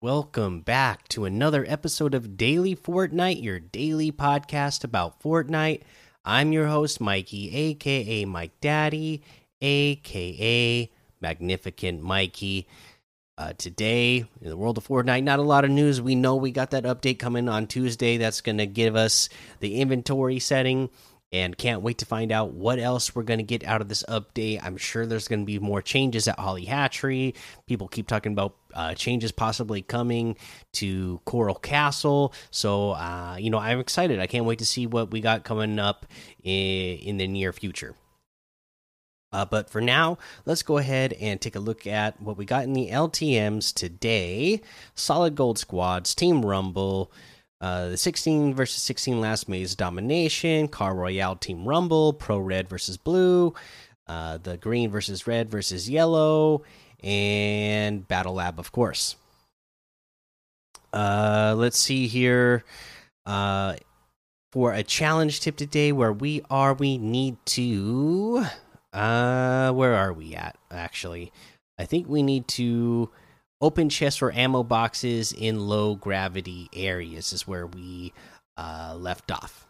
welcome back to another episode of Daily Fortnite, your daily podcast about Fortnite. I'm your host, Mikey, aka Mike Daddy, aka Magnificent Mikey. Uh, today, in the world of Fortnite, not a lot of news. We know we got that update coming on Tuesday that's going to give us the inventory setting and can't wait to find out what else we're going to get out of this update. I'm sure there's going to be more changes at Holly Hatchery. People keep talking about uh, changes possibly coming to Coral Castle. So, uh, you know, I'm excited. I can't wait to see what we got coming up in, in the near future. Uh, but for now, let's go ahead and take a look at what we got in the LTMs today. Solid Gold Squads, Team Rumble, uh, the 16 versus 16 last maze domination, Car Royale Team Rumble, Pro Red versus Blue, uh, the green versus red versus yellow, and Battle Lab, of course. Uh, let's see here. Uh, for a challenge tip today, where we are, we need to. Uh, where are we at? Actually, I think we need to open chests or ammo boxes in low gravity areas is where we uh, left off.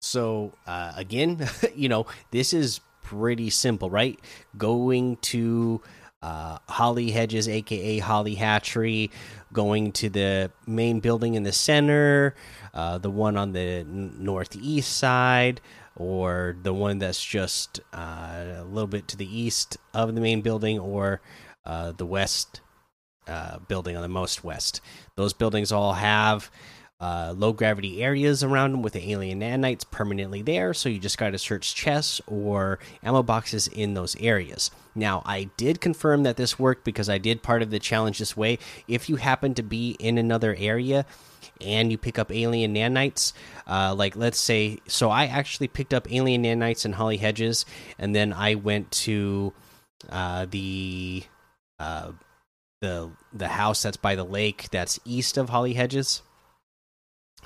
So uh, again, you know, this is pretty simple, right? Going to uh, Holly Hedges, aka Holly Hatchery, going to the main building in the center, uh, the one on the northeast side, or the one that's just uh, a little bit to the east of the main building, or uh, the west uh, building on the most west. Those buildings all have uh, low gravity areas around them with the alien nanites permanently there. So you just got to search chests or ammo boxes in those areas. Now, I did confirm that this worked because I did part of the challenge this way. If you happen to be in another area and you pick up alien nanites, uh, like let's say, so I actually picked up alien nanites and holly hedges, and then I went to uh, the uh, the the house that's by the lake that's east of Holly Hedges.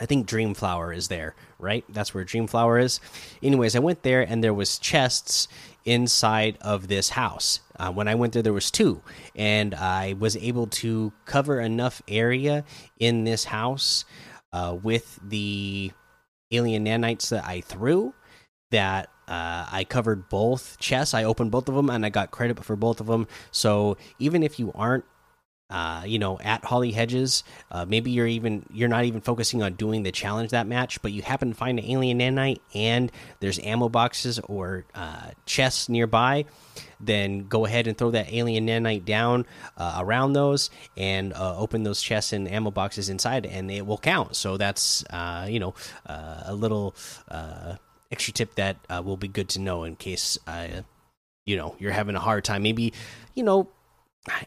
I think Dreamflower is there, right? That's where Dreamflower is. Anyways, I went there and there was chests inside of this house. Uh, when I went there, there was two, and I was able to cover enough area in this house uh, with the alien nanites that I threw that uh, I covered both chests. I opened both of them, and I got credit for both of them. So even if you aren't uh, you know, at Holly Hedges. Uh, maybe you're even you're not even focusing on doing the challenge that match, but you happen to find an alien nanite and there's ammo boxes or uh, chests nearby. Then go ahead and throw that alien nanite down uh, around those and uh, open those chests and ammo boxes inside, and it will count. So that's uh, you know a little extra tip that will be good to know in case you know you're having a hard time. Maybe you know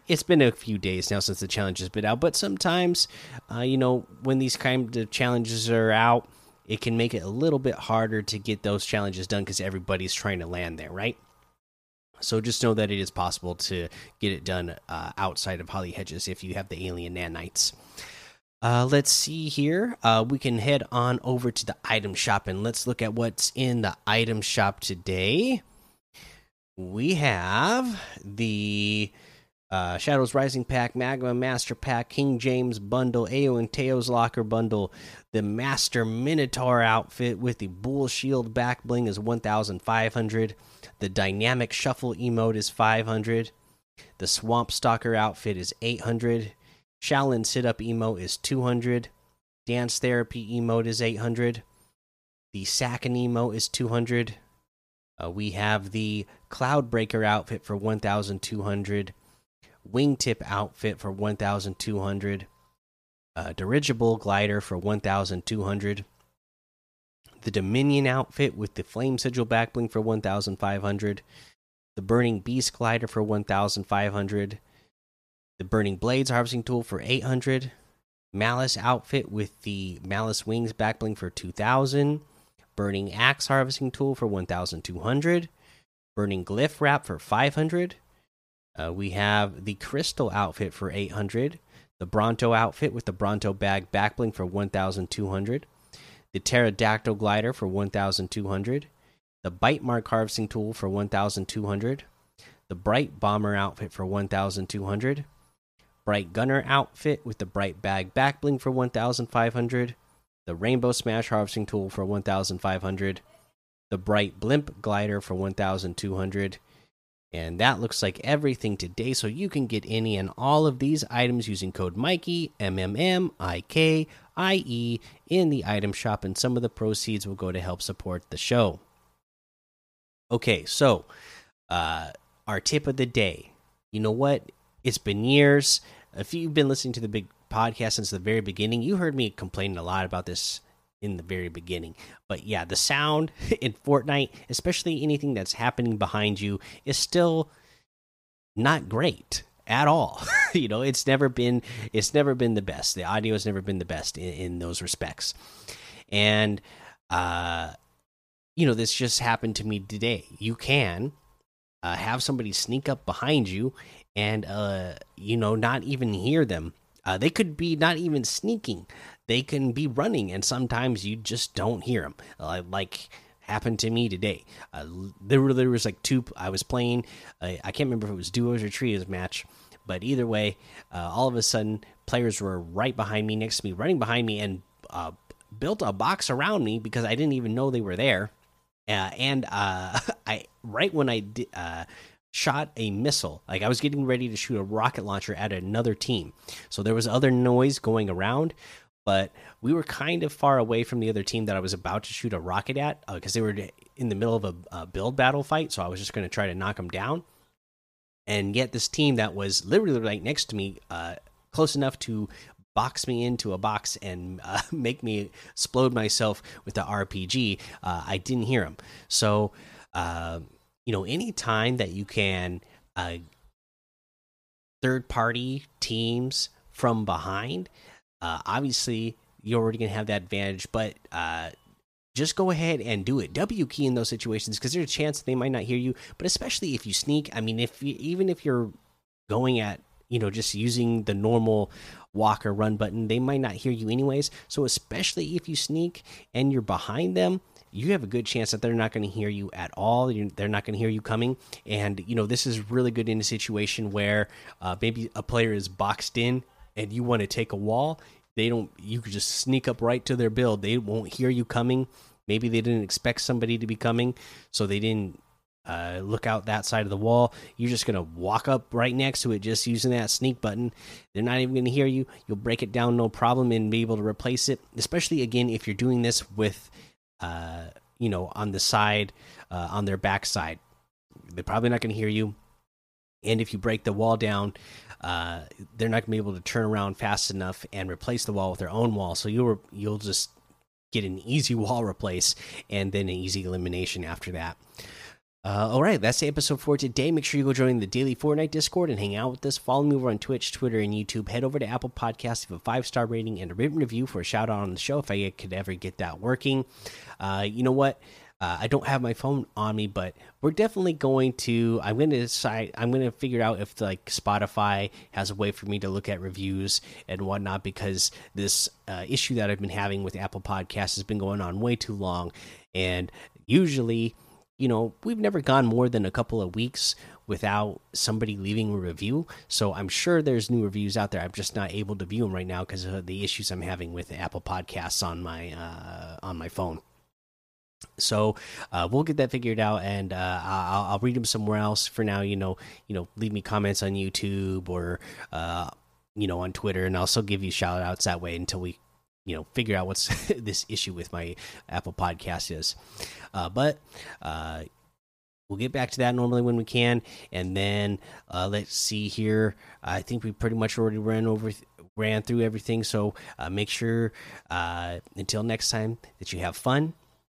it's been a few days now since the challenge has been out, but sometimes, uh, you know, when these kind of challenges are out, it can make it a little bit harder to get those challenges done because everybody's trying to land there, right? So just know that it is possible to get it done uh, outside of Holly Hedges if you have the alien nanites. Uh, let's see here. Uh, we can head on over to the item shop and let's look at what's in the item shop today. We have the uh, Shadows Rising Pack, Magma Master Pack, King James Bundle, Ao and Teo's Locker Bundle, the Master Minotaur outfit with the Bull Shield back bling is 1,500. The Dynamic Shuffle emote is 500. The Swamp Stalker outfit is 800. Shaolin Sit Up emote is 200. Dance Therapy emote is 800. The Sacken emote is 200. Uh, we have the Cloudbreaker outfit for 1,200 wingtip outfit for 1200 uh, dirigible glider for 1200 the dominion outfit with the flame sigil backbling for 1500 the burning beast glider for 1500 the burning blades harvesting tool for 800 malice outfit with the malice wings backbling for 2000 burning axe harvesting tool for 1200 burning glyph wrap for 500 uh, we have the Crystal outfit for 800, the Bronto outfit with the Bronto bag backbling for 1,200, the Pterodactyl glider for 1,200, the Bite Mark harvesting tool for 1,200, the Brite Bomber outfit for 1,200, Brite Gunner outfit with the Brite Bag backbling for 1,500, the Rainbow Smash harvesting tool for 1,500, the Bright Blimp glider for 1,200. And that looks like everything today. So you can get any and all of these items using code Mikey, M M M I K I E, in the item shop. And some of the proceeds will go to help support the show. Okay, so uh, our tip of the day. You know what? It's been years. If you've been listening to the big podcast since the very beginning, you heard me complaining a lot about this in the very beginning. But yeah, the sound in Fortnite, especially anything that's happening behind you, is still not great at all. you know, it's never been it's never been the best. The audio has never been the best in, in those respects. And uh you know, this just happened to me today. You can uh, have somebody sneak up behind you and uh you know not even hear them uh, they could be not even sneaking they can be running and sometimes you just don't hear them uh, like happened to me today uh, there, were, there was like two i was playing uh, i can't remember if it was duos or trios match but either way uh, all of a sudden players were right behind me next to me running behind me and uh, built a box around me because i didn't even know they were there and i right when i did shot a missile. Like I was getting ready to shoot a rocket launcher at another team. So there was other noise going around, but we were kind of far away from the other team that I was about to shoot a rocket at because uh, they were in the middle of a, a build battle fight. So I was just going to try to knock them down. And yet this team that was literally right next to me, uh, close enough to box me into a box and uh, make me explode myself with the RPG, uh, I didn't hear them. So uh, you know, any time that you can uh, third party teams from behind, uh, obviously you're already going to have that advantage, but uh, just go ahead and do it. W key in those situations because there's a chance they might not hear you, but especially if you sneak. I mean, if you, even if you're going at you know just using the normal walk or run button, they might not hear you anyways. So especially if you sneak and you're behind them, you have a good chance that they're not going to hear you at all. They're not going to hear you coming. And, you know, this is really good in a situation where uh, maybe a player is boxed in and you want to take a wall. They don't, you could just sneak up right to their build. They won't hear you coming. Maybe they didn't expect somebody to be coming, so they didn't uh, look out that side of the wall. You're just going to walk up right next to it just using that sneak button. They're not even going to hear you. You'll break it down no problem and be able to replace it, especially again if you're doing this with uh, you know, on the side, uh, on their backside. They're probably not going to hear you. And if you break the wall down, uh, they're not going to be able to turn around fast enough and replace the wall with their own wall. So you'll you'll just get an easy wall replace and then an easy elimination after that. Uh, all right, that's the episode for today. Make sure you go join the daily Fortnite Discord and hang out with us. Follow me over on Twitch, Twitter, and YouTube. Head over to Apple Podcasts, leave a five star rating and a written review for a shout out on the show if I could ever get that working. Uh, you know what? Uh, I don't have my phone on me, but we're definitely going to. I'm going to decide. I'm going to figure out if like Spotify has a way for me to look at reviews and whatnot because this uh, issue that I've been having with Apple Podcasts has been going on way too long, and usually you know, we've never gone more than a couple of weeks without somebody leaving a review. So I'm sure there's new reviews out there. I'm just not able to view them right now because of the issues I'm having with Apple Podcasts on my uh, on my phone. So uh, we'll get that figured out, and uh, I'll, I'll, read them somewhere else. For now, you know, you know, leave me comments on YouTube or uh, you know on Twitter, and I'll also give you shout outs that way until we you know figure out what's this issue with my Apple Podcast is. Uh, but uh, we'll get back to that normally when we can, and then uh, let's see here. I think we pretty much already ran over ran through everything. So uh, make sure uh, until next time that you have fun,